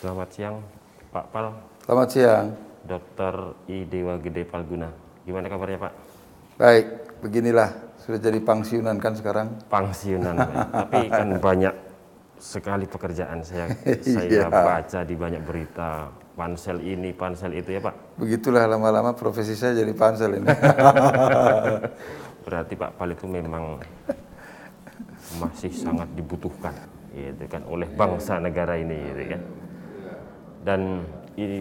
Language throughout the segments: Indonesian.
Selamat siang, Pak Pal, Selamat siang. Dr. I Dewa Gede Palguna. Gimana kabarnya Pak? Baik, beginilah sudah jadi pangsiunan kan sekarang. Pangsiunan, Pak. tapi kan banyak sekali pekerjaan saya saya Iya. baca di banyak berita pansel ini pansel itu ya Pak. Begitulah lama-lama profesi saya jadi pansel ini. Berarti Pak Pal itu memang masih sangat dibutuhkan, gitu kan, oleh bangsa negara ini, gitu kan. Dan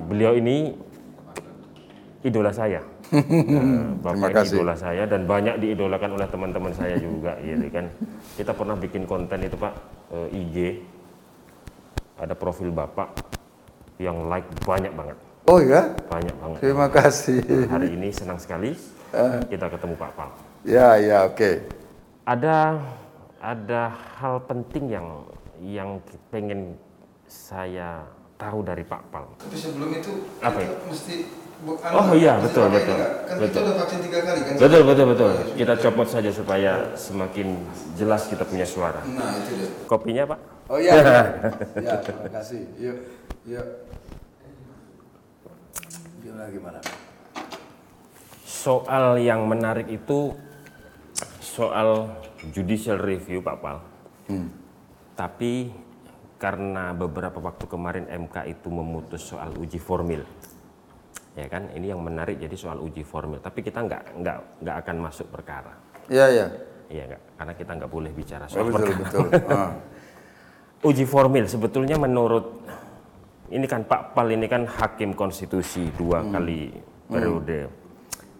beliau ini idola saya. Nah, Bapak Terima kasih. idola saya dan banyak diidolakan oleh teman-teman saya juga, gitu kan. Kita pernah bikin konten itu Pak eh, IG, ada profil Bapak yang like banyak banget, Oh ya, banyak banget. terima kasih. Hari ini senang sekali kita ketemu Pak Pal. Ya, ya, oke. ada ada hal penting yang yang pengen saya tahu dari Pak Pal. Tapi sebelum itu Apa ya? mesti Oh iya betul betul Kan betul udah vaksin tiga kali kan? betul betul betul. Kita copot saja supaya semakin jelas kita punya suara. Nah itu dia. Kopinya Pak? Oh iya, ya, ya terima kasih. Yuk, yuk. Gimana gimana? Soal yang menarik itu soal judicial review Pak Pal. Tapi karena beberapa waktu kemarin MK itu memutus soal uji formil, ya kan? Ini yang menarik jadi soal uji formil. Tapi kita nggak nggak nggak akan masuk perkara, Ya, ya. iya nggak? Karena kita nggak boleh bicara Oh, soal betul perkara. betul. Ah. Uji formil sebetulnya menurut ini kan Pak Pal ini kan hakim konstitusi dua kali periode.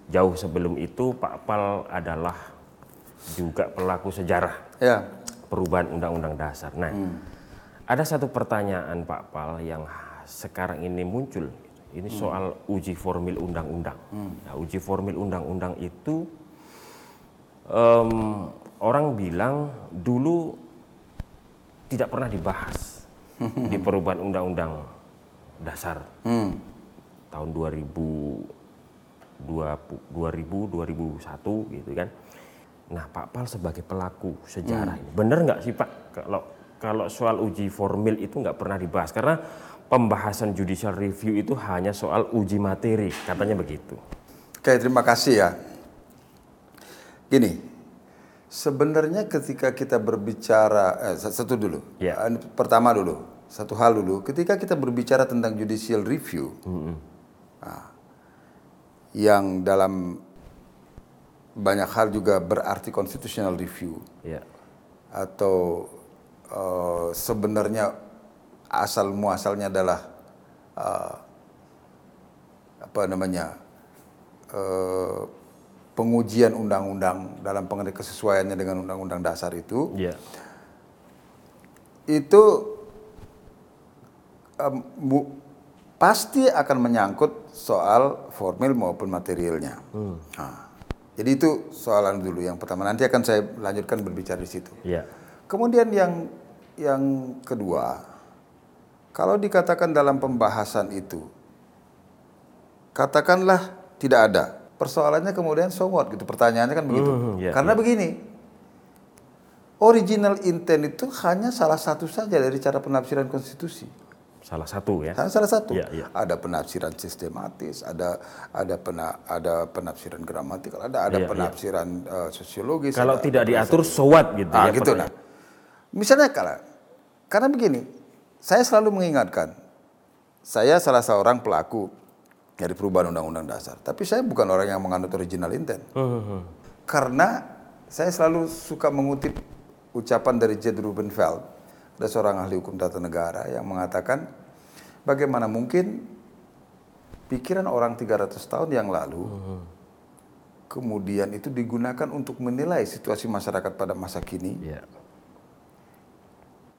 Jauh sebelum itu Pak Pal adalah juga pelaku sejarah Ya, perubahan undang-undang dasar. Nah, ada satu pertanyaan Pak Pal yang sekarang ini muncul. Ini soal uji formil undang-undang. Nah, uji formil undang-undang itu em, orang bilang dulu tidak pernah dibahas di perubahan undang-undang dasar hmm. tahun 2000 2000 2001 gitu kan. Nah, Pak Pal sebagai pelaku sejarah ini benar nggak sih Pak kalau kalau soal uji formil itu nggak pernah dibahas karena pembahasan judicial review itu hanya soal uji materi katanya begitu. Oke, terima kasih ya. Gini, sebenarnya ketika kita berbicara, eh, satu dulu, Ya. Pertama dulu, satu hal dulu, ketika kita berbicara tentang judicial review, nah, yang dalam banyak hal juga berarti constitutional review, Ya. atau eh, sebenarnya asal muasalnya adalah eh, apa namanya eh, pengujian undang-undang dalam pengertian kesesuaiannya dengan undang-undang dasar itu Ya. itu em, mu- pasti akan menyangkut soal formil maupun materialnya. Nah, jadi itu soalan dulu yang pertama. Nanti akan saya lanjutkan berbicara di situ. Ya. Kemudian yang yang kedua, kalau dikatakan dalam pembahasan itu, katakanlah tidak ada. Persoalannya kemudian so what gitu. Pertanyaannya kan begitu. Hmm, ya, Karena begini, original intent itu hanya salah satu saja dari cara penafsiran konstitusi. Salah satu ya. Hanya salah satu. Iya, iya. Ada penafsiran sistematis, ada ada pena, ada penafsiran gramatikal, ada ada Iya, iya. penafsiran eh, sosiologis. Kalau ada- tidak diatur so what gitu Ah, ya. gitu nah. Misalnya kalau karena begini, saya selalu mengingatkan, saya salah seorang pelaku dari perubahan undang-undang dasar, tapi saya bukan orang yang menganut original intent. Hmm, Karena saya selalu suka mengutip ucapan dari Jed Rubenfeld, ada seorang ahli hukum tata negara yang mengatakan bagaimana mungkin pikiran orang 300 tahun yang lalu kemudian itu digunakan untuk menilai situasi masyarakat pada masa kini Ya.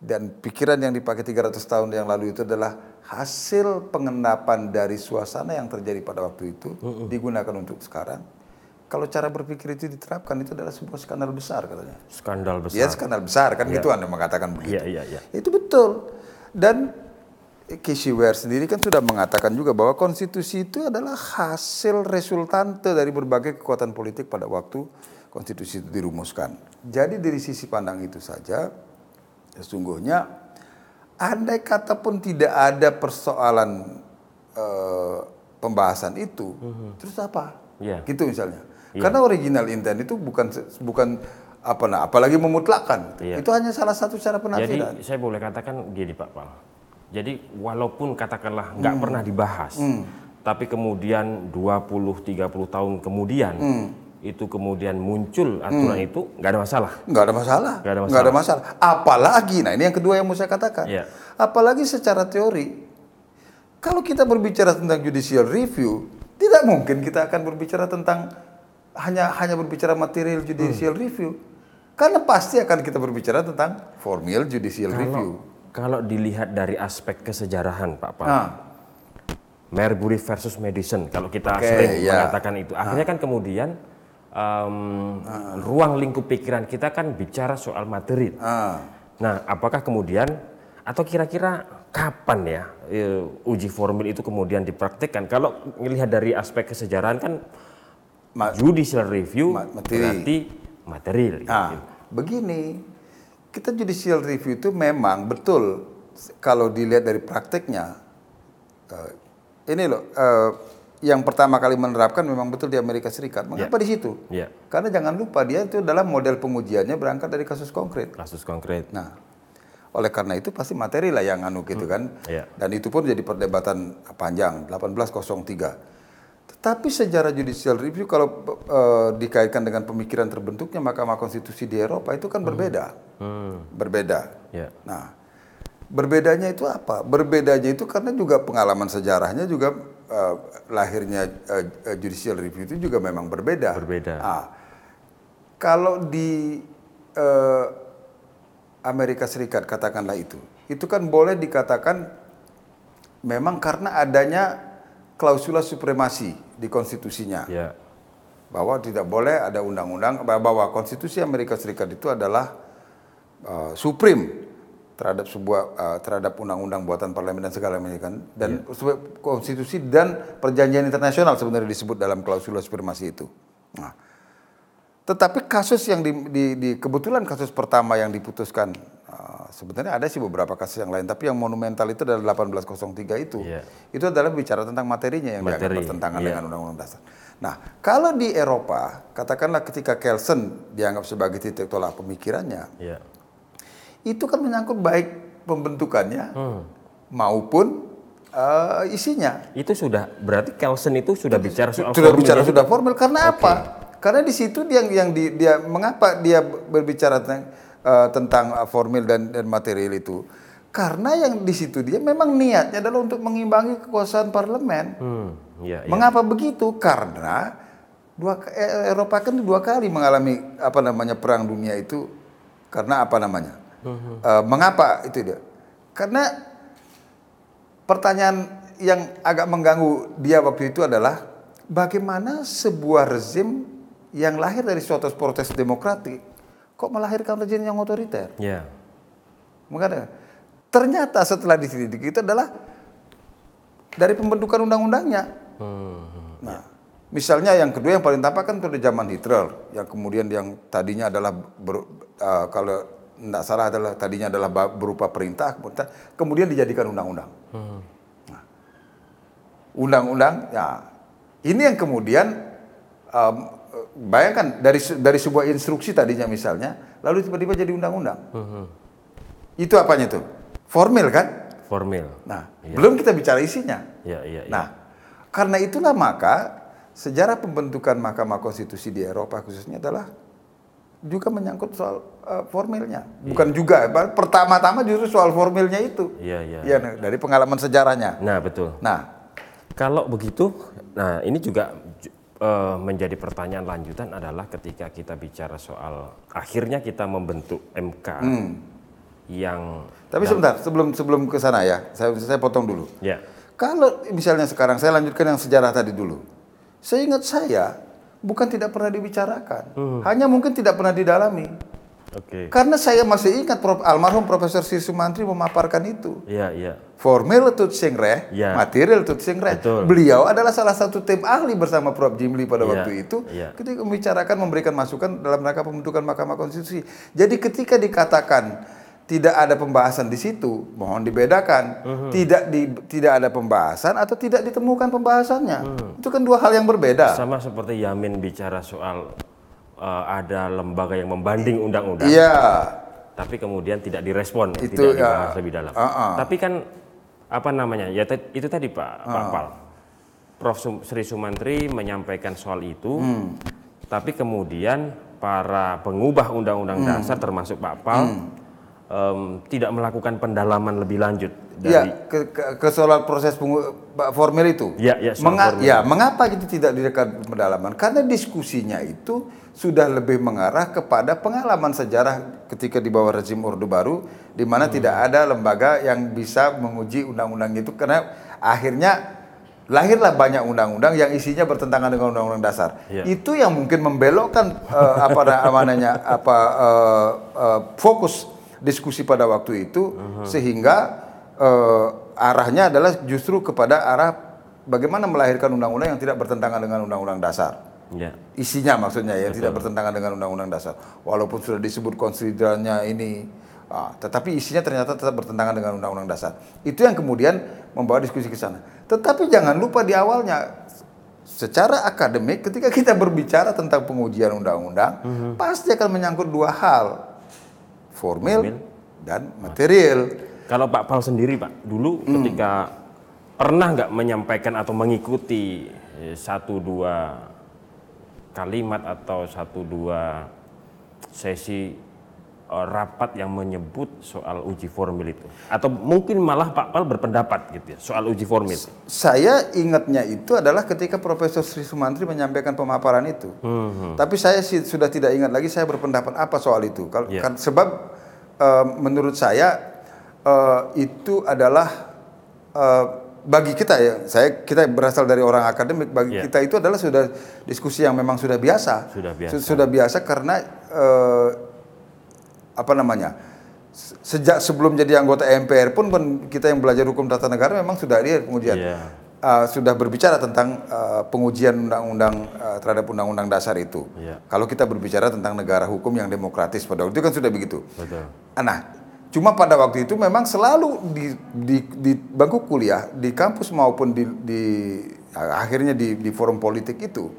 Dan pikiran yang dipakai 300 tahun yang lalu itu adalah hasil pengendapan dari suasana yang terjadi pada waktu itu digunakan untuk sekarang. Kalau cara berpikir itu diterapkan itu adalah sebuah skandal besar katanya. Skandal besar. Ya skandal besar kan Iya. gitu Anda mengatakan begitu. Iya, iya, iya. Itu betul. Dan Casey Ware sendiri kan sudah mengatakan juga bahwa konstitusi itu adalah hasil resultante dari berbagai kekuatan politik pada waktu konstitusi itu dirumuskan. Jadi dari sisi pandang itu saja sesungguhnya andai kata pun tidak ada persoalan eh, pembahasan itu, terus apa? Iya. Gitu misalnya. Karena original intent itu bukan bukan apa nah, apalagi memutlakan. Iya. Itu hanya salah satu cara Jadi penafsiran. saya boleh katakan gini Pak Pal. Jadi walaupun katakanlah nggak Hmm. pernah dibahas, tapi kemudian 20-30 tahun kemudian Hmm. Itu kemudian muncul aturan itu nggak ada masalah. Nggak ada masalah. Nggak ada Nggak ada masalah. Apalagi, nah ini yang kedua yang mau saya katakan. Iya. Apalagi secara teori, kalau kita berbicara tentang judicial review, tidak mungkin kita akan berbicara tentang hanya hanya berbicara material judicial Hmm. review, karena pasti akan kita berbicara tentang formal judicial review. Kalau dilihat dari aspek kesejarahan Pak Pal, Nah, Marbury versus Madison, kalau kita Oke, sering ya. mengatakan itu, akhirnya kan kemudian em, ruang lingkup pikiran kita kan bicara soal materi. ah, Nah, apakah kemudian atau kira-kira kapan ya eh, uji formil itu kemudian dipraktikkan? Kalau melihat dari aspek kesejarahan kan Ma- judicial review Ma- materi. berarti material. gitu. Nah, begini, kita judicial review itu memang betul kalau dilihat dari prakteknya. eh, ini loh, eh, yang pertama kali menerapkan memang betul di Amerika Serikat. Mengapa di situ? Ya, Karena jangan lupa dia itu dalam model pengujiannya berangkat dari kasus konkret. kasus konkret. Nah, oleh karena itu pasti materi lah yang anu gitu kan. Iya. Dan itu pun jadi perdebatan panjang 1803. Tetapi sejarah judicial review kalau eh, dikaitkan dengan pemikiran terbentuknya Mahkamah Konstitusi di Eropa itu kan berbeda. Hmm, Berbeda. ya, Nah, berbedanya itu apa? Berbedanya itu karena juga pengalaman sejarahnya juga eh, lahirnya eh, eh, judicial review itu juga memang berbeda. Berbeda. Ah, kalau di eh, Amerika Serikat katakanlah itu, itu kan boleh dikatakan memang karena adanya klausula supremasi di konstitusinya ya, bahwa tidak boleh ada undang-undang bahwa konstitusi Amerika Serikat itu adalah uh, supreme terhadap sebuah uh, terhadap undang-undang buatan parlemen dan segala macam kan dan sebuah konstitusi dan perjanjian internasional sebenarnya disebut dalam klausula supremasi itu. Nah, tetapi kasus yang di, di, di kebetulan kasus pertama yang diputuskan uh, sebenarnya ada sih beberapa kasus yang lain tapi yang monumental itu adalah 1803 itu. Iya. Itu adalah bicara tentang materinya yang dianggap Materi, bertentangan iya. dengan undang-undang dasar. Nah, kalau di Eropa, katakanlah ketika Kelsen dianggap sebagai titik tolak pemikirannya, ya, itu kan menyangkut baik pembentukannya Hmm. maupun eh, isinya. itu sudah berarti Kelsen itu sudah bicara soal Sudah formil bicara sudah formal karena apa? Karena di situ dia yang di, dia mengapa dia berbicara tentang eh, tentang eh, formil dan dan material itu? Karena yang di situ dia memang niatnya adalah untuk mengimbangi kekuasaan parlemen. Hmm, ya, ya. Mengapa begitu? Karena dua Eropa kan dua kali mengalami apa namanya perang dunia itu karena apa namanya? Eh, mengapa itu dia? Karena pertanyaan yang agak mengganggu dia waktu itu adalah bagaimana sebuah rezim yang lahir dari suatu protes demokratik kok melahirkan rezim yang otoriter? Ya, Makanya ternyata setelah diselidiki itu adalah dari pembentukan undang-undangnya. Hmm, Nah, misalnya yang kedua yang paling tampak kan pada zaman Hitler, yang kemudian yang tadinya adalah ber- uh, kalau tidak salah adalah tadinya adalah berupa perintah, kemudian- dijadikan undang-undang. Nah, undang-undang, ya ini yang kemudian um, bayangkan dari dari sebuah instruksi tadinya misalnya, lalu tiba-tiba jadi undang-undang. Itu apanya tuh? Formil kan? formil. Nah, belum kita bicara isinya. Ya, ya, ya. Nah, karena itulah maka sejarah pembentukan Mahkamah Konstitusi di Eropa khususnya adalah juga menyangkut soal uh, formilnya. Bukan juga, pertama-tama justru soal formilnya itu. Iya, iya. Ya, dari pengalaman sejarahnya. Nah, betul. Nah, Kalau begitu, nah ini juga ju- eh, menjadi pertanyaan lanjutan adalah ketika kita bicara soal akhirnya kita membentuk MK yang tapi sebentar sebelum sebelum ke sana ya, saya saya potong dulu. ya Kalau misalnya sekarang saya lanjutkan yang sejarah tadi dulu. Saya ingat saya bukan tidak pernah dibicarakan, hanya mungkin tidak pernah didalami. oke Karena saya masih ingat Prof, almarhum Profesor Sri Sumantri memaparkan itu. ya ya Formil tut sing reh, Ya. material tut sing reh. Betul. Beliau adalah salah satu tim ahli bersama Prof Jimli pada Ya, waktu itu ya. ketika membicarakan memberikan masukan dalam rangka pembentukan Mahkamah Konstitusi. Jadi ketika dikatakan tidak ada pembahasan di situ, mohon dibedakan. Tidak di, tidak ada pembahasan atau tidak ditemukan pembahasannya. Itu kan dua hal yang berbeda. Sama seperti Yamin bicara soal uh, ada lembaga yang membanding undang-undang. Iya. Tapi kemudian tidak direspon, Itu, tidak ya. dibahas lebih dalam. Uh-uh. Tapi kan apa namanya? Ya itu tadi Pak Pak Pal. Prof Sri Sumantri menyampaikan soal itu. Tapi kemudian para pengubah undang-undang dasar termasuk Pak Pal em, tidak melakukan pendalaman lebih lanjut dari Iya, ke, ke, ke soal proses pengu- formil itu. Ya, ya, Menga- formil. ya, mengapa itu tidak direkam pendalaman? Karena diskusinya itu sudah lebih mengarah kepada pengalaman sejarah ketika di bawah rezim Orde Baru, di mana Hmm. tidak ada lembaga yang bisa menguji undang-undang itu, karena akhirnya lahirlah banyak undang-undang yang isinya bertentangan dengan undang-undang dasar. Ya. Itu yang mungkin membelokkan eh, apa namanya apa eh, eh, fokus diskusi pada waktu itu sehingga eh, arahnya adalah justru kepada arah bagaimana melahirkan undang-undang yang tidak bertentangan dengan undang-undang dasar. ya. Isinya maksudnya yang tidak bertentangan dengan undang-undang dasar. Walaupun sudah disebut konsiderannya ini ah, tetapi isinya ternyata tetap bertentangan dengan undang-undang dasar. Itu yang kemudian membawa diskusi ke sana. Tetapi jangan lupa di awalnya secara akademik ketika kita berbicara tentang pengujian undang-undang pasti akan menyangkut dua hal. Formil, dan material. Kalau Pak Pal sendiri Pak, dulu Hmm. ketika pernah nggak menyampaikan atau mengikuti satu dua kalimat atau satu dua sesi rapat yang menyebut soal uji formil itu, atau mungkin malah Pak Pal berpendapat gitu ya soal uji formil. Saya ingatnya itu adalah ketika Profesor Sri Sumantri menyampaikan pemaparan itu. Hmm, Tapi saya sudah tidak ingat lagi saya berpendapat apa soal itu. Kalau Iya. kan sebab eh, menurut saya eh, itu adalah eh, bagi kita ya, saya kita berasal dari orang akademik. Bagi Iya. kita itu adalah sudah diskusi yang memang sudah biasa. Sudah biasa. Su- Sudah biasa karena eh, apa namanya? se- Sejak sebelum jadi anggota MPR pun kita yang belajar hukum tata negara memang sudah ada pengujian Iya. uh, sudah berbicara tentang uh, pengujian undang-undang uh, terhadap undang-undang dasar itu. Iya. Kalau kita berbicara tentang negara hukum yang demokratis pada waktu itu kan sudah begitu. Betul. Nah, cuma pada waktu itu memang selalu di, di, di bangku kuliah, di kampus maupun di, di akhirnya di, di forum politik itu,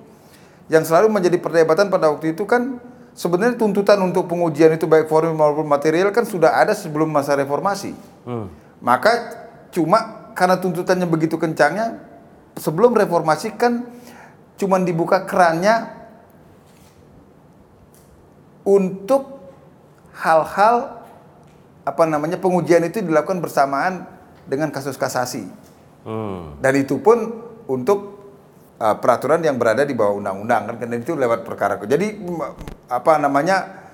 yang selalu menjadi perdebatan pada waktu itu kan sebenarnya tuntutan untuk pengujian itu baik formil maupun material kan sudah ada sebelum masa reformasi. Hmm. Maka cuma karena tuntutannya begitu kencangnya sebelum reformasi kan cuma dibuka kerannya untuk hal-hal apa namanya pengujian itu dilakukan bersamaan dengan kasus kasasi Hmm. dan itu pun untuk uh, peraturan yang berada di bawah undang-undang kan? Karena itu lewat perkara jadi apa namanya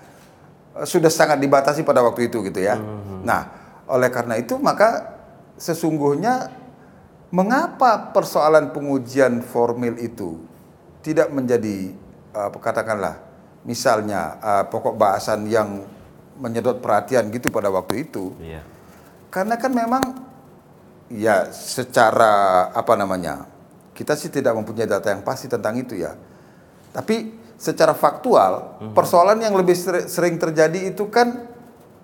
uh, sudah sangat dibatasi pada waktu itu gitu ya. Nah oleh karena itu maka sesungguhnya mengapa persoalan pengujian formil itu tidak menjadi uh, katakanlah misalnya uh, pokok bahasan yang menyedot perhatian gitu pada waktu itu? Iya. karena kan memang ya secara apa namanya kita sih tidak mempunyai data yang pasti tentang itu ya. Tapi secara faktual persoalan yang lebih seri- sering terjadi itu kan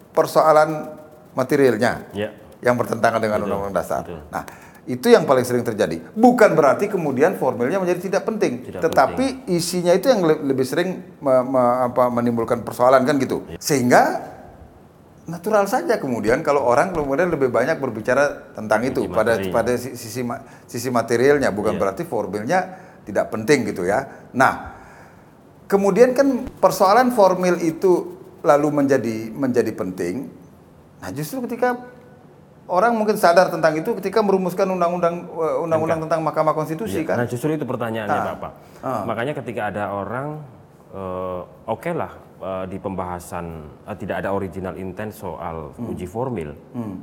persoalan materialnya Ya. yang bertentangan dengan undang-undang dasar. Betul. nah itu yang paling sering terjadi. Bukan berarti kemudian formilnya menjadi tidak penting Tidak tetapi isinya itu yang le- lebih sering me- me- apa, menimbulkan persoalan kan gitu. Iya. sehingga natural saja kemudian kalau orang kemudian lebih banyak berbicara tentang itu Sisi pada pada si- sisi sisi materialnya bukan Iya. berarti formilnya tidak penting gitu ya. Nah, kemudian kan persoalan formil itu lalu menjadi menjadi penting. Nah, justru ketika orang mungkin sadar tentang itu ketika merumuskan undang-undang eh, undang-undang tentang Mahkamah Konstitusi Iya, kan. Nah justru itu pertanyaannya Ah. Bapak. Ah. Makanya ketika ada orang, eh, oke lah eh, di pembahasan eh, tidak ada original intent soal uji formil Hmm.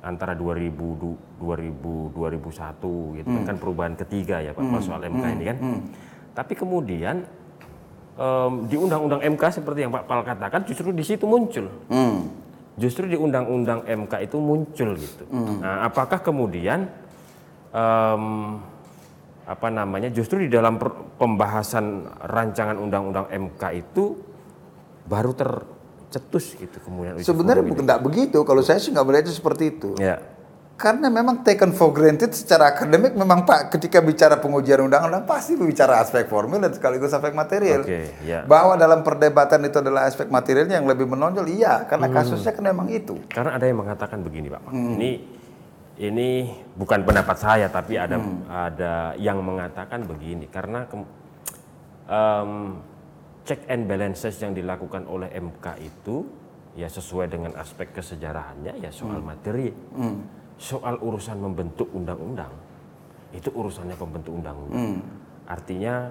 antara 2000 du- 2000 2001 gitu kan, kan perubahan ketiga ya Pak Hmm. soal MK ini kan. Tapi kemudian em, di undang-undang MK seperti yang Pak Pal katakan justru di situ muncul. Hmm. Justru di undang-undang MK itu muncul gitu. Nah, apakah kemudian em, apa namanya justru di dalam pembahasan rancangan undang-undang MK itu baru ter cetus gitu kemudian Sebenarnya bukan tidak begitu. Kalau saya sih nggak melihatnya seperti itu. Ya. Karena memang taken for granted secara akademik memang Pak ketika bicara pengujian undang-undang pasti bicara aspek formil dan sekaligus aspek material. Oke, ya. Bahwa dalam perdebatan itu adalah aspek materialnya yang lebih menonjol, iya, karena Hmm. kasusnya kan memang itu. Karena ada yang mengatakan begini, Pak. Ini ini bukan pendapat saya, tapi ada ada yang mengatakan begini. Karena ke- em, check and balances yang dilakukan oleh MK itu ya sesuai dengan aspek kesejarahannya ya soal materi, soal urusan membentuk undang-undang itu urusannya pembentuk undang-undang. Artinya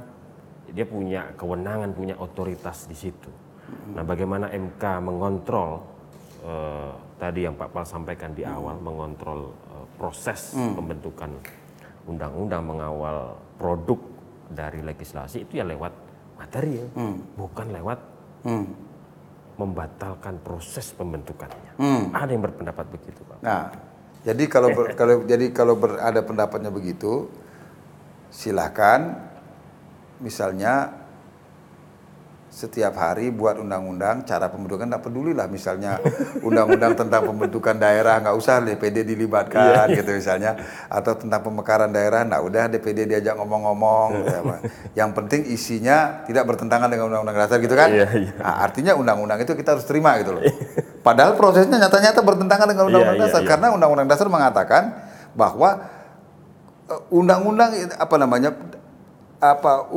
dia punya kewenangan, punya otoritas di situ. Nah, bagaimana MK mengontrol eh, tadi yang Pak Pal sampaikan di awal, mengontrol eh, proses pembentukan undang-undang, mengawal produk dari legislasi itu ya lewat material, bukan lewat membatalkan proses pembentukannya. Ada yang berpendapat begitu, Pak. Nah, jadi kalau ber- kalau jadi kalau ber- ada pendapatnya begitu, silahkan misalnya setiap hari buat undang-undang cara pembentukan tidak peduli lah misalnya undang-undang tentang pembentukan daerah nggak usah DPD dilibatkan gitu misalnya. Atau tentang pemekaran daerah nggak udah DPD diajak ngomong-ngomong. Gitu apa. yang penting isinya tidak bertentangan dengan undang-undang dasar gitu kan? Iya, iya. Nah, artinya undang-undang itu kita harus terima gitu loh. Padahal prosesnya nyata-nyata bertentangan dengan undang-undang Iya, iya, dasar. iya. karena undang-undang dasar mengatakan bahwa eh, undang-undang apa namanya apa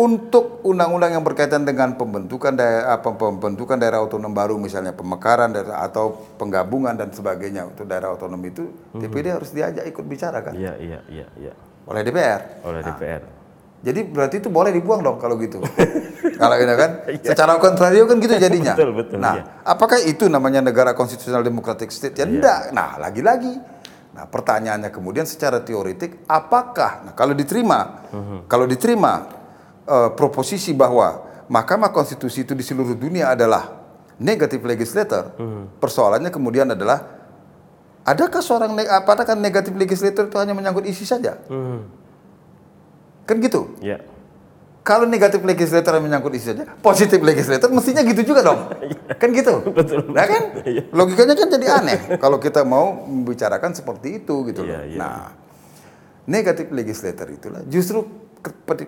untuk undang-undang yang berkaitan dengan pembentukan daerah apa, pembentukan daerah otonom baru misalnya pemekaran daerah atau penggabungan dan sebagainya untuk daerah otonom itu DPD harus diajak ikut bicara kan Iya, iya, iya, iya. oleh DPR. Oleh DPR. Jadi berarti itu boleh dibuang dong kalau gitu. kalau gitu kan secara kontrario kan gitu jadinya. Betul, betul, Nah, iya. apakah itu namanya negara konstitusional democratic state? Ya enggak. Nah, lagi-lagi Nah, pertanyaannya kemudian secara teoritik apakah nah kalau diterima kalau diterima eh, proposisi bahwa Mahkamah Konstitusi itu di seluruh dunia adalah negatif legislator, persoalannya kemudian adalah adakah seorang ne- apakah negatif legislator itu hanya menyangkut isi saja? Kan gitu. Ya. Kalau negatif legislator yang menyangkut isi saja, positif legislator mestinya gitu juga dong. kan gitu. Betul. Nah kan? Logikanya kan jadi aneh kalau kita mau membicarakan seperti itu gitu loh. Iya, iya. Nah, negatif legislator itulah justru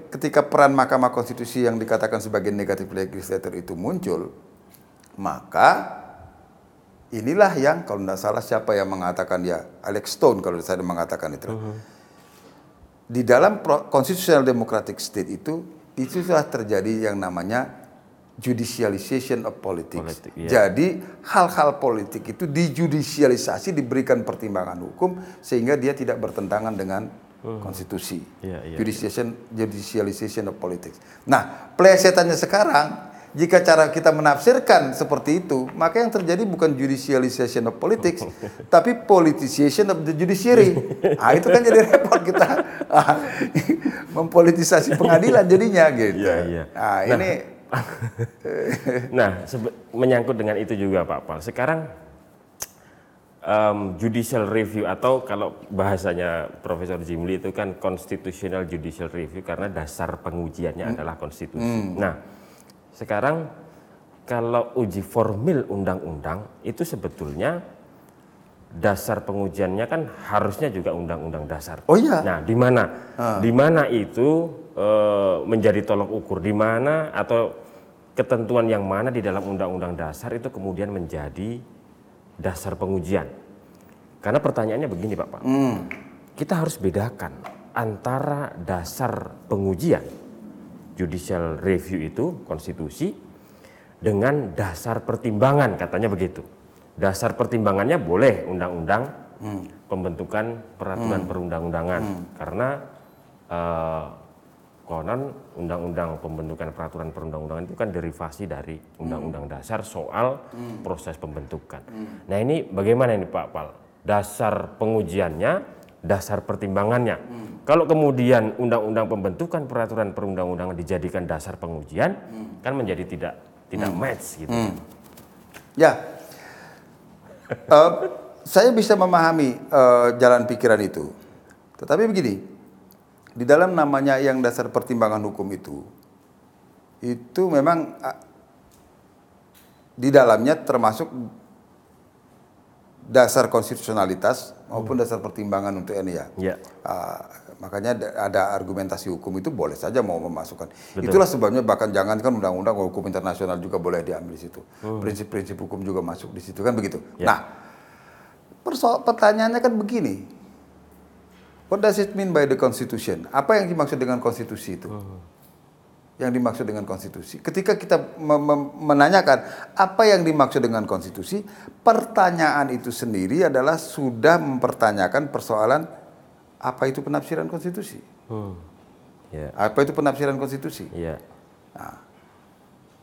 ketika peran Mahkamah Konstitusi yang dikatakan sebagai negatif legislator itu muncul, maka inilah yang kalau tidak salah siapa yang mengatakan ya Alex Stone kalau saya mengatakan itu. Di dalam constitutional democratic state itu itu sudah terjadi yang namanya judicialization of politics. Politik, iya. Jadi hal-hal politik itu dijudisialisasi diberikan pertimbangan hukum sehingga dia tidak bertentangan dengan konstitusi. Iya, iya, Judicialization, judicialization of politics. Nah, plesetannya sekarang jika cara kita menafsirkan seperti itu, maka yang terjadi bukan judicialization of politics, tapi politicization of the judiciary. Ah, itu kan jadi repot kita Ah, mempolitisasi pengadilan jadinya gitu. Iya, iya. Ah, ini Nah, sebe- menyangkut dengan itu juga Pak Pal. Sekarang em, judicial review atau kalau bahasanya Profesor Jimli itu kan constitutional judicial review karena dasar pengujiannya adalah konstitusi. Nah, sekarang kalau uji formil undang-undang itu sebetulnya dasar pengujiannya kan harusnya juga undang-undang dasar. Oh iya. Nah, di mana? Di mana itu eh, menjadi tolok ukur? Di mana atau ketentuan yang mana di dalam undang-undang dasar itu kemudian menjadi dasar pengujian? Karena pertanyaannya begini, Pak Pak. Kita harus bedakan antara dasar pengujian judicial review itu konstitusi dengan dasar pertimbangan katanya begitu. Dasar pertimbangannya boleh undang-undang pembentukan peraturan perundang-undangan karena eh, konon undang-undang pembentukan peraturan perundang-undangan itu kan derivasi dari undang-undang dasar soal proses pembentukan. Nah ini bagaimana ini Pak Pal? Dasar pengujiannya, dasar pertimbangannya. Kalau kemudian undang-undang pembentukan peraturan perundang-undangan dijadikan dasar pengujian, kan menjadi tidak tidak match gitu. Ya, Eh, saya bisa memahami eh, jalan pikiran itu. Tetapi begini, di dalam namanya yang dasar pertimbangan hukum itu, itu memang di dalamnya termasuk dasar konstitusionalitas maupun dasar pertimbangan untuk ini ya. Uh, makanya ada argumentasi hukum itu boleh saja mau memasukkan. Betul. Itulah sebabnya bahkan jangankan undang-undang hukum internasional juga boleh diambil di situ. Hmm. Prinsip-prinsip hmm. hukum juga masuk di situ kan begitu. Ya. Nah, pertanyaannya kan begini. What does it mean by the constitution? Apa yang dimaksud dengan konstitusi itu? Hmm yang dimaksud dengan konstitusi. Ketika kita menanyakan apa yang dimaksud dengan konstitusi, pertanyaan itu sendiri adalah sudah mempertanyakan persoalan apa itu penafsiran konstitusi. Hmm. Yeah. Apa itu penafsiran konstitusi? Yeah. Nah,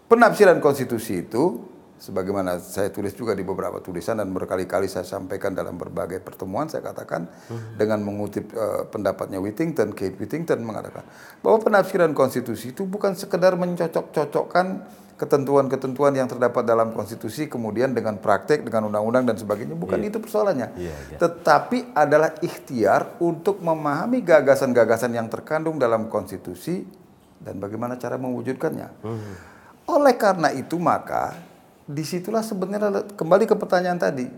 penafsiran konstitusi itu sebagaimana saya tulis juga di beberapa tulisan dan berkali-kali saya sampaikan dalam berbagai pertemuan saya katakan hmm. dengan mengutip uh, pendapatnya Whittington, Kate Whittington mengatakan bahwa penafsiran konstitusi itu bukan sekedar mencocok-cocokkan ketentuan-ketentuan yang terdapat dalam konstitusi kemudian dengan praktek dengan undang-undang dan sebagainya bukan yeah. itu persoalannya yeah, yeah. tetapi adalah ikhtiar untuk memahami gagasan-gagasan yang terkandung dalam konstitusi dan bagaimana cara mewujudkannya hmm. oleh karena itu maka di situlah sebenarnya kembali ke pertanyaan tadi.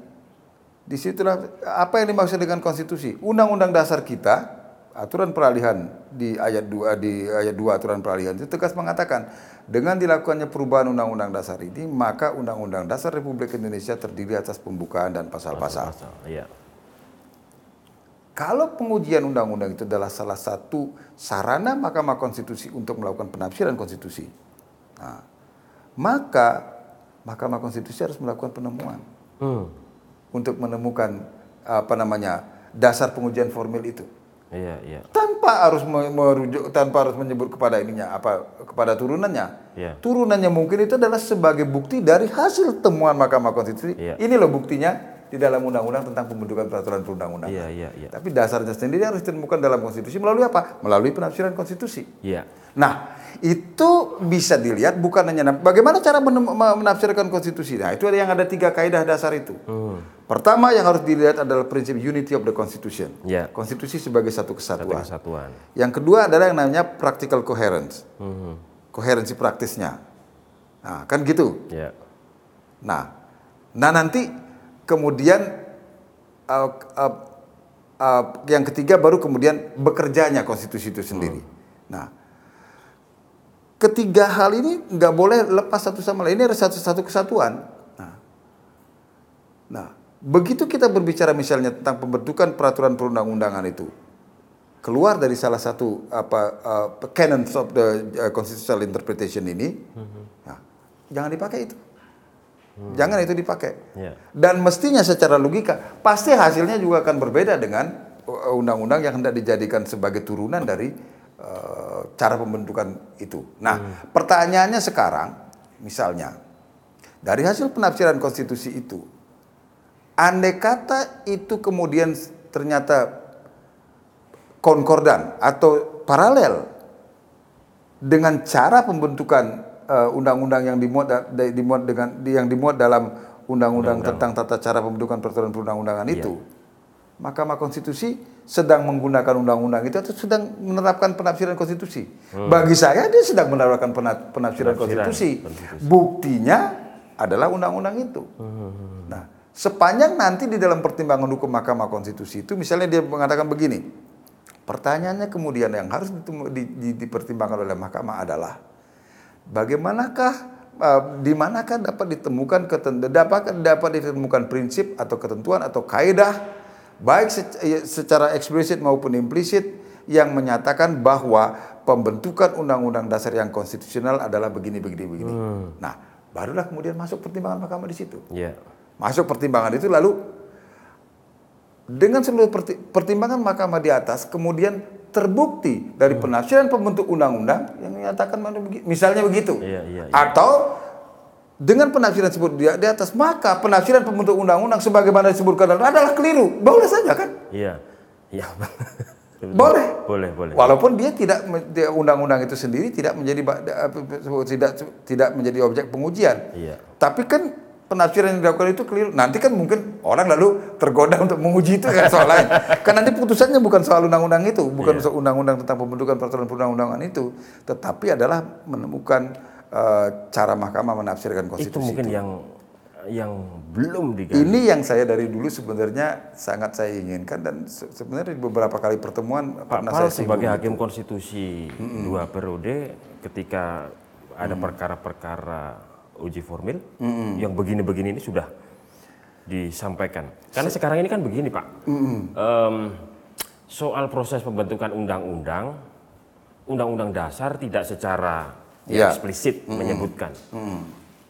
Di situlah apa yang dimaksud dengan konstitusi. Undang-undang dasar kita, aturan peralihan di ayat 2 di ayat 2 aturan peralihan itu tegas mengatakan dengan dilakukannya perubahan undang-undang dasar ini, maka undang-undang dasar Republik Indonesia terdiri atas pembukaan dan pasal-pasal. Iya. Kalau pengujian undang-undang itu adalah salah satu sarana Mahkamah Konstitusi untuk melakukan penafsiran konstitusi, nah, maka Mahkamah Konstitusi harus melakukan penemuan hmm. untuk menemukan apa namanya dasar pengujian formil itu. Iya, iya. Tanpa harus merujuk, tanpa harus menyebut kepada ininya apa kepada turunannya. Iya. Turunannya mungkin itu adalah sebagai bukti dari hasil temuan Mahkamah Konstitusi. Iya. Ini loh buktinya di dalam undang-undang tentang pembentukan peraturan perundang-undangan. Iya, iya, iya. Tapi dasarnya sendiri harus ditemukan dalam konstitusi melalui apa? Melalui penafsiran konstitusi. Iya. Nah, itu bisa dilihat bukan hanya bagaimana cara menafsirkan konstitusi. Nah, itu ada yang ada tiga kaidah dasar itu. Hmm. Pertama yang harus dilihat adalah prinsip unity of the constitution. Yeah. Konstitusi sebagai satu kesatuan. Satu kesatuan. Yang kedua adalah yang namanya practical coherence. Hmm. Koherensi praktisnya. Nah, kan gitu. Yeah. Nah, nah nanti kemudian uh, uh, uh, yang ketiga baru kemudian bekerjanya konstitusi itu sendiri. Hmm. Nah, ketiga hal ini nggak boleh lepas satu sama lain. Ini ada satu satu kesatuan. Nah, nah, begitu kita berbicara misalnya tentang pembentukan peraturan perundang-undangan itu keluar dari salah satu apa uh, canons of the uh, constitutional interpretation ini, hmm. nah, jangan dipakai itu. Hmm. Jangan itu dipakai. Yeah. Dan mestinya secara logika pasti hasilnya juga akan berbeda dengan uh, undang-undang yang hendak dijadikan sebagai turunan dari uh, cara pembentukan itu. Nah, hmm. pertanyaannya sekarang, misalnya dari hasil penafsiran konstitusi itu, andai kata itu kemudian ternyata konkordan atau paralel dengan cara pembentukan undang-undang uh, yang dimuat da, dimuat dengan yang dimuat dalam undang-undang tentang tata cara pembentukan peraturan perundang-undangan iya. itu. Mahkamah Konstitusi sedang menggunakan undang-undang itu atau sedang menerapkan penafsiran konstitusi. Hmm. Bagi saya dia sedang menerapkan penafsiran, penafsiran konstitusi. konstitusi. Buktinya adalah undang-undang itu. Hmm. Nah, sepanjang nanti di dalam pertimbangan hukum Mahkamah Konstitusi itu misalnya dia mengatakan begini. Pertanyaannya kemudian yang harus di, di, dipertimbangkan oleh Mahkamah adalah bagaimanakah uh, di manakah dapat ditemukan dapat dapat ditemukan prinsip atau ketentuan atau kaidah baik ya, secara eksplisit maupun implisit yang menyatakan bahwa pembentukan undang-undang dasar yang konstitusional adalah begini begini begini. Hmm. Nah, barulah kemudian masuk pertimbangan mahkamah di situ. Yeah. Masuk pertimbangan itu lalu dengan seluruh pertimbangan mahkamah di atas kemudian terbukti dari hmm. penafsiran pembentuk undang-undang yang menyatakan misalnya begitu. Iya, iya, iya. Atau dengan penafsiran tersebut di, di atas maka penafsiran pembentuk undang-undang sebagaimana disebutkan adalah keliru. Boleh saja kan? Iya. Iya. boleh. Boleh, boleh. Walaupun dia tidak undang-undang itu sendiri tidak menjadi tidak tidak menjadi objek pengujian. Iya. Tapi kan penafsiran yang dilakukan itu keliru. Nanti kan mungkin orang lalu tergoda untuk menguji itu kan soal lain. kan nanti putusannya bukan soal undang-undang itu, bukan yeah. soal undang-undang tentang pembentukan peraturan perundang-undangan itu, tetapi adalah menemukan uh, cara mahkamah menafsirkan konstitusi itu mungkin itu. yang yang belum digali. Ini yang saya dari dulu sebenarnya sangat saya inginkan dan se- sebenarnya di beberapa kali pertemuan Pak pernah Pal saya sebagai itu. hakim konstitusi dua periode ketika ada perkara-perkara uji formil yang begini-begini ini sudah disampaikan. Karena sekarang ini kan begini Pak, Em, soal proses pembentukan undang-undang, undang-undang dasar tidak secara Ya. eksplisit menyebutkan.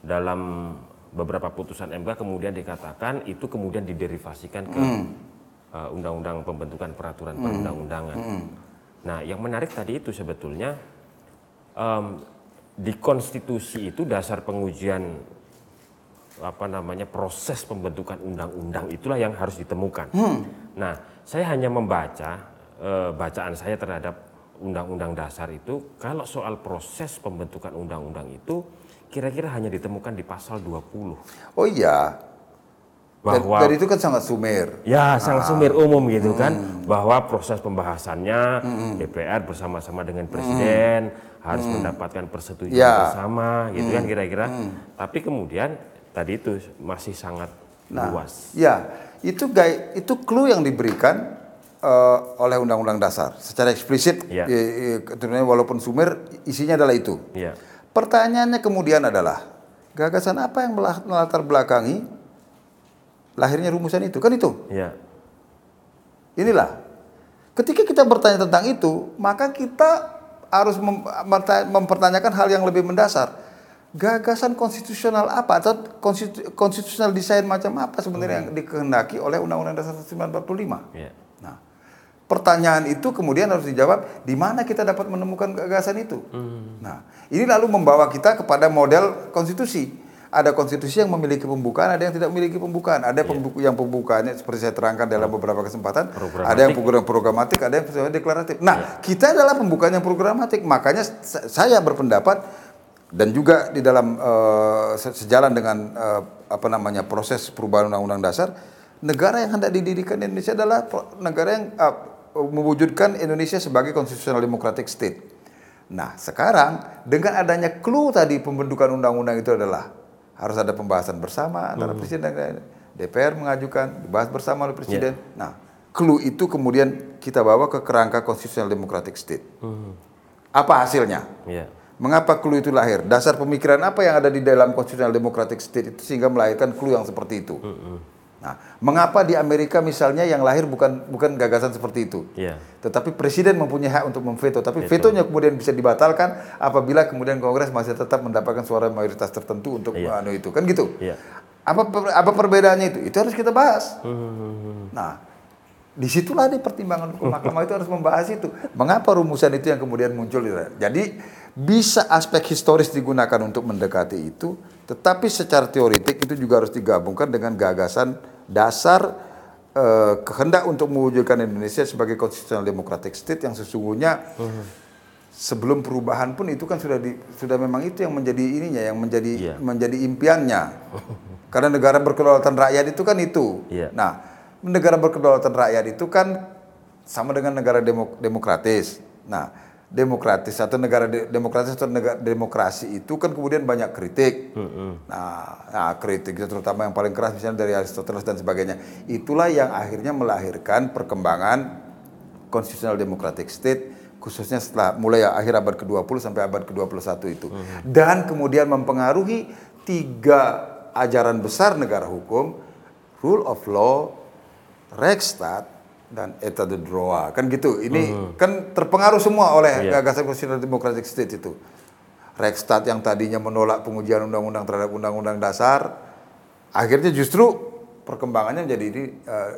Dalam beberapa putusan MK kemudian dikatakan itu kemudian diderivasikan ke uh, undang-undang pembentukan peraturan perundang-undangan. Nah, yang menarik tadi itu sebetulnya em, di konstitusi itu dasar pengujian apa namanya proses pembentukan undang-undang itulah yang harus ditemukan. Nah, saya hanya membaca eh, bacaan saya terhadap undang-undang dasar itu kalau soal proses pembentukan undang-undang itu kira-kira hanya ditemukan di pasal 20 Oh iya, bahwa dan itu kan sangat sumir. Ya, sangat sumir umum gitu kan, bahwa proses pembahasannya DPR bersama-sama dengan Presiden harus mendapatkan persetujuan Ya. bersama, gitu kan kira-kira. Tapi kemudian tadi itu masih sangat luas. Ya, itu gay, itu clue yang diberikan eh, oleh Undang-Undang Dasar secara eksplisit. Ya. eh, keturunannya walaupun sumir, isinya adalah itu. Iya, Pertanyaannya kemudian adalah gagasan apa yang melatar belakangi lahirnya rumusan itu? Kan itu. iya, Inilah. Ketika kita bertanya tentang itu, maka kita harus mempertanyakan hal yang lebih mendasar. Gagasan konstitusional apa atau konstitu- konstitusional desain macam apa sebenarnya yang dikehendaki oleh Undang-Undang Dasar 1945? iya. Nah, pertanyaan itu kemudian harus dijawab di mana kita dapat menemukan gagasan itu. Nah, ini lalu membawa kita kepada model konstitusi. Ada konstitusi yang memiliki pembukaan, ada yang tidak memiliki pembukaan. Ada pembuku yang pembukaannya seperti saya terangkan dalam beberapa kesempatan. Ada yang program programatik, ada yang deklaratif. Nah, kita adalah pembukaan yang programatik. Makanya sa- saya berpendapat dan juga di dalam se- sejalan dengan eh, apa namanya proses perubahan undang-undang dasar, negara yang hendak didirikan di Indonesia adalah negara yang eh, mewujudkan Indonesia sebagai constitutional democratic state. Nah, sekarang dengan adanya clue tadi pembentukan undang-undang itu adalah harus ada pembahasan bersama antara presiden dan DPR mengajukan, dibahas bersama oleh presiden. Nah, clue itu kemudian kita bawa ke kerangka constitutional democratic state. Apa hasilnya? iya. Mengapa clue itu lahir? Dasar pemikiran apa yang ada di dalam constitutional democratic state itu sehingga melahirkan clue yang seperti itu? Nah, mengapa di Amerika misalnya yang lahir bukan bukan gagasan seperti itu? Iya. Tetapi presiden mempunyai hak untuk memveto, tapi vetonya kemudian bisa dibatalkan apabila kemudian Kongres masih tetap mendapatkan suara mayoritas tertentu untuk Iya. anu itu, kan gitu? Iya. Apa apa perbedaannya itu? Itu harus kita bahas. Nah, di situlah di pertimbangan hukum mahkamah itu harus membahas itu. Mengapa rumusan itu yang kemudian muncul? Jadi bisa aspek historis digunakan untuk mendekati itu, tetapi secara teoritik itu juga harus digabungkan dengan gagasan dasar eh, kehendak untuk mewujudkan Indonesia sebagai constitutional democratic state yang sesungguhnya sebelum perubahan pun itu kan sudah di, sudah memang itu yang menjadi ininya yang menjadi Iya. menjadi impiannya. Karena negara berkedaulatan rakyat itu kan itu. Iya. Nah, negara berkedaulatan rakyat itu kan sama dengan negara demo- demokratis. Nah, demokratis atau negara de- demokratis atau negara demokrasi itu kan kemudian banyak kritik. Nah, nah, kritik itu terutama yang paling keras misalnya dari Aristoteles dan sebagainya. Itulah yang akhirnya melahirkan perkembangan constitutional democratic state khususnya setelah mulai akhir abad ke-20 sampai abad ke-21 itu. Dan kemudian mempengaruhi tiga ajaran besar negara hukum, rule of law, Rechtsstaat dan Etat de droit. Kan gitu. Ini kan terpengaruh semua oleh Iya. gagasan constitutional democratic state itu. Rechtsstaat yang tadinya menolak pengujian undang-undang terhadap undang-undang dasar akhirnya justru perkembangannya menjadi ini eh,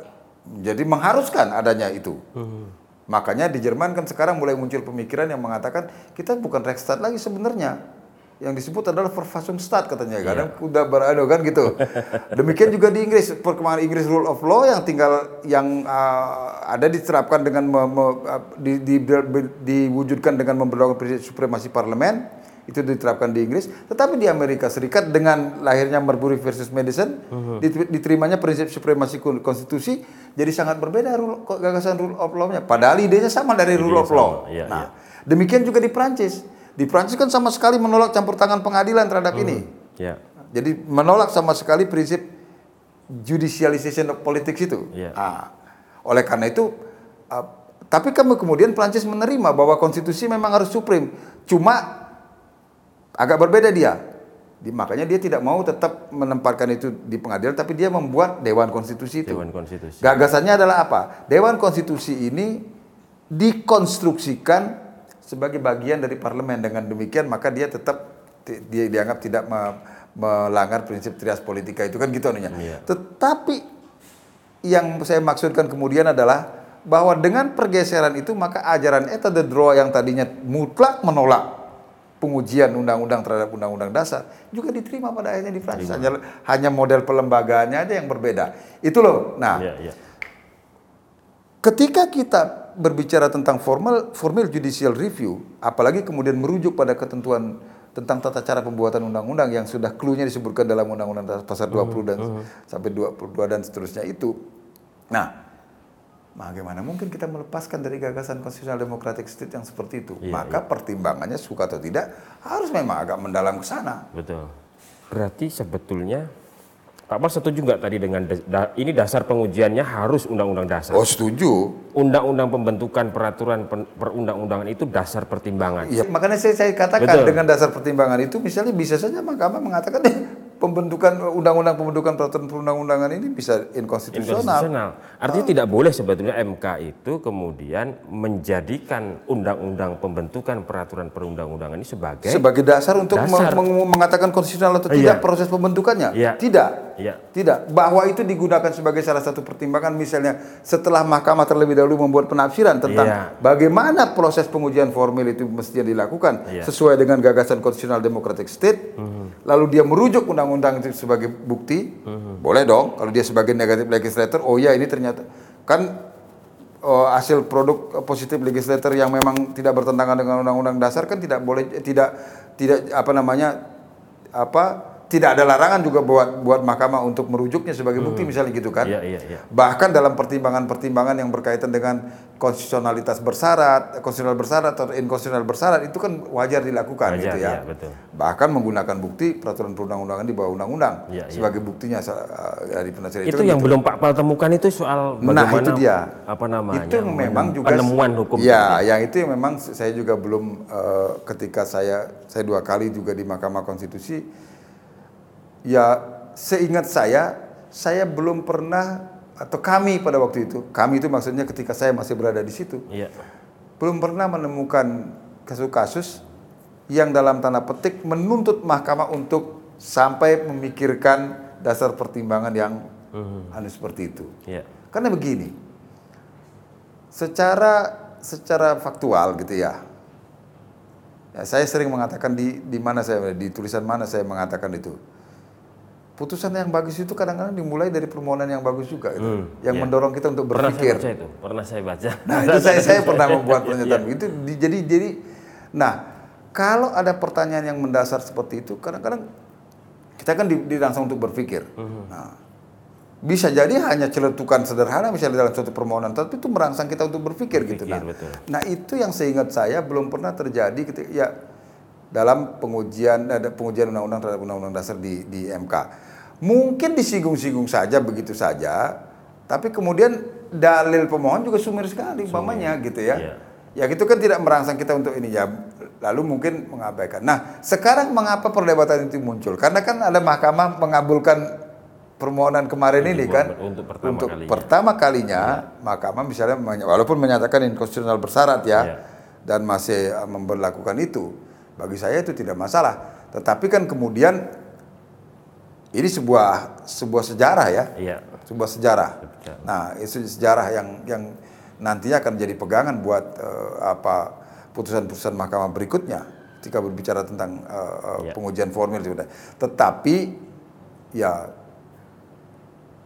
jadi mengharuskan adanya itu. Makanya di Jerman kan sekarang mulai muncul pemikiran yang mengatakan kita bukan Rechtsstaat lagi sebenarnya. Yang disebut adalah Verfassungsstaat katanya. Kadang udah berado kan gitu. Demikian juga di Inggris perkembangan Inggris rule of law yang tinggal yang uh, ada diterapkan dengan me- me- uh, di, di- di- diwujudkan dengan memperlakukan prinsip supremasi parlemen itu diterapkan di Inggris, tetapi di Amerika Serikat dengan lahirnya Marbury versus Madison dit- diterimanya prinsip supremasi kon- konstitusi jadi sangat berbeda rule, gagasan rule of law-nya. Padahal idenya sama dari rule of law. iya, nah, demikian juga di Prancis. Di Prancis kan sama sekali menolak campur tangan pengadilan terhadap ini. Ya. Jadi menolak sama sekali prinsip judicialization of politics itu. Iya. Ah, oleh karena itu, uh, tapi kamu kemudian Prancis menerima bahwa konstitusi memang harus supreme. Cuma agak berbeda dia. Di, makanya dia tidak mau tetap menempatkan itu di pengadilan, tapi dia membuat Dewan Konstitusi itu. Dewan Konstitusi. Gagasannya adalah apa? Dewan Konstitusi ini dikonstruksikan sebagai bagian dari parlemen. Dengan demikian maka dia tetap dia dianggap tidak me- melanggar prinsip trias politika itu kan gitu anunya. Iya. Tetapi yang saya maksudkan kemudian adalah bahwa dengan pergeseran itu maka ajaran eta de droit yang tadinya mutlak menolak pengujian undang-undang terhadap undang-undang dasar juga diterima pada akhirnya di Prancis hanya hanya model pelembagaannya aja yang berbeda itu loh nah Iya, iya. ketika kita berbicara tentang formal formal judicial review, apalagi kemudian merujuk pada ketentuan tentang tata cara pembuatan undang-undang yang sudah clue-nya disebutkan dalam undang-undang pasal 20 dan sampai 22 dan seterusnya itu. Nah, bagaimana mungkin kita melepaskan dari gagasan konstitusional democratic state yang seperti itu? Iya, Maka pertimbangannya suka atau tidak harus memang agak mendalam ke sana. Betul. Berarti sebetulnya Pak Mal setuju nggak tadi dengan da- da- ini dasar pengujiannya harus undang-undang dasar. Oh, setuju. Undang-undang pembentukan peraturan pen- perundang-undangan itu dasar pertimbangan. Iya, makanya saya, saya katakan Betul. dengan dasar pertimbangan itu misalnya bisa saja Mahkamah mengatakan eh, pembentukan undang-undang pembentukan peraturan perundang-undangan ini bisa inkonstitusional. Inkonstitusional. Artinya tidak boleh sebetulnya MK itu kemudian menjadikan undang-undang pembentukan peraturan perundang-undangan ini sebagai Sebagai dasar untuk Dasar. meng- meng- mengatakan konstitusional atau Iya. tidak proses pembentukannya. Iya. Tidak. ya Tidak. Bahwa itu digunakan sebagai salah satu pertimbangan misalnya setelah mahkamah terlebih dahulu membuat penafsiran tentang Iya. bagaimana proses pengujian formil itu mestinya dilakukan Iya. sesuai dengan gagasan konstitusional democratic state. Mhm. Lalu dia merujuk undang-undang itu sebagai bukti. Mhm. Boleh dong kalau dia sebagai negatif legislator, oh ya ini ternyata kan oh, hasil produk positif legislator yang memang tidak bertentangan dengan undang-undang dasar kan tidak boleh tidak tidak apa namanya apa tidak ada larangan juga buat buat mahkamah untuk merujuknya sebagai bukti misalnya gitu kan. Iya, iya, iya. Bahkan dalam pertimbangan-pertimbangan yang berkaitan dengan konstitusionalitas bersyarat, konstitusional bersyarat atau inkonstitusional bersyarat itu kan wajar dilakukan Wajar, gitu ya. iya, betul. Bahkan menggunakan bukti peraturan perundang-undangan di bawah undang-undang iya. sebagai buktinya sa- uh, dari penafsiran itu, kan yang gitu. belum Pak Pal temukan itu soal Nah, bagaimana itu dia. apa namanya Itu memang juga penemuan hukum Ya, yang itu yang memang saya juga belum eh, ketika saya saya dua kali juga di Mahkamah Konstitusi ya seingat saya saya belum pernah atau kami pada waktu itu, kami itu maksudnya ketika saya masih berada di situ, Iya. belum pernah menemukan kasus-kasus yang dalam tanda petik menuntut mahkamah untuk sampai memikirkan dasar pertimbangan yang anu seperti itu. Iya. Karena begini, secara secara faktual gitu ya, ya saya sering mengatakan di di mana saya di tulisan mana saya mengatakan itu. Putusan yang bagus itu kadang-kadang dimulai dari permohonan yang bagus juga, gitu, Hmm, yang iya. mendorong kita untuk Pernah berpikir. saya baca itu, pernah saya baca. Nah itu saya saya pernah membuat Iya. pernyataan begitu. Di- Jadi jadi, nah kalau ada pertanyaan yang mendasar seperti itu, kadang-kadang kita kan di- dirangsang untuk berpikir. Mhm. Nah, bisa jadi hanya celetukan sederhana misalnya dalam suatu permohonan, tapi itu merangsang kita untuk berpikir, gitu. Nah, Berpikir, betul. nah itu yang seingat saya belum pernah terjadi ketika ya dalam pengujian ada pengujian undang-undang terhadap undang-undang dasar di di MK. Mungkin disinggung-singgung saja begitu saja, tapi kemudian dalil pemohon juga sumir sekali umpamanya gitu ya. Iya. Ya gitu kan tidak merangsang kita untuk ini ya. Lalu mungkin mengabaikan. Nah, sekarang mengapa perdebatan itu muncul? Karena kan ada mahkamah mengabulkan permohonan kemarin ini kan. Untuk pertama Untuk kalinya. pertama kalinya mahkamah misalnya walaupun menyatakan inkonstitusional bersyarat ya Iya. dan masih uh, memberlakukan itu. Bagi saya itu tidak masalah. Tetapi kan kemudian ini sebuah sebuah sejarah ya Iya. sebuah sejarah. Sejarah. Nah, itu sejarah yang yang nantinya akan jadi pegangan buat eh, apa putusan-putusan mahkamah berikutnya ketika berbicara tentang eh, eh, Ya. pengujian formil sudah. Tetapi ya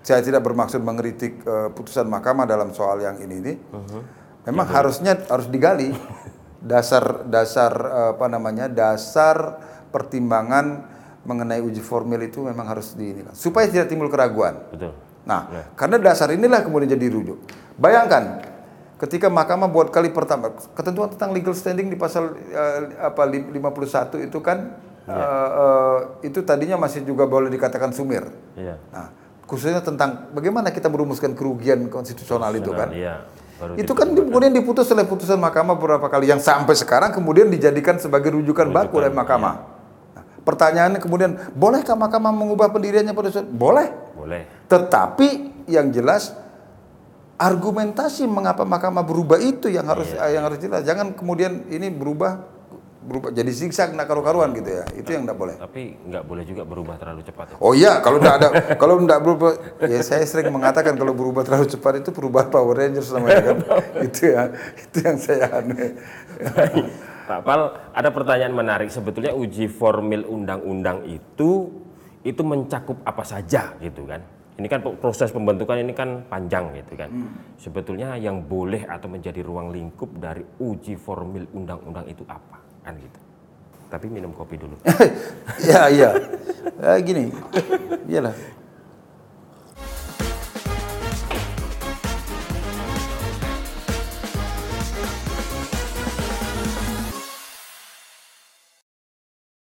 saya tidak bermaksud mengkritik eh, putusan mahkamah dalam soal yang ini ini. Memang harusnya harus digali dasar dasar apa namanya dasar pertimbangan mengenai uji formil itu memang harus di ini supaya tidak timbul keraguan. Betul. Nah, karena dasar inilah kemudian jadi rujuk. Bayangkan, ketika mahkamah buat kali pertama ketentuan tentang legal standing di pasal uh, apa 51 itu kan uh, uh, itu tadinya masih juga boleh dikatakan sumir. Iya. Nah, khususnya tentang bagaimana kita merumuskan kerugian konstitusional itu kan. Iya. Baru Itu kan di- kemudian diputus oleh putusan mahkamah beberapa kali yang sampai sekarang kemudian dijadikan sebagai rujukan baku oleh mahkamah. Nah, pertanyaannya kemudian bolehkah mahkamah mengubah pendiriannya pada suatu? Boleh. boleh. Tetapi yang jelas argumentasi mengapa mahkamah berubah itu yang harus yang harus jelas. Jangan kemudian ini berubah berubah jadi zigzag nak karu-karuan gitu ya. Itu yang tidak boleh. Tapi nggak boleh juga berubah terlalu cepat. ya. Oh iya, kalau tidak ada, kalau tidak berubah, ya saya sering mengatakan kalau berubah terlalu cepat itu perubahan Power Rangers namanya kan. itu ya, itu yang saya aneh. Pak Pal, ada pertanyaan menarik. Sebetulnya uji formil undang-undang itu itu mencakup apa saja gitu kan? Ini kan proses pembentukan ini kan panjang gitu kan. Sebetulnya yang boleh atau menjadi ruang lingkup dari uji formil undang-undang itu apa kan gitu. Tapi minum kopi dulu. ya iya, ya, gini, iyalah.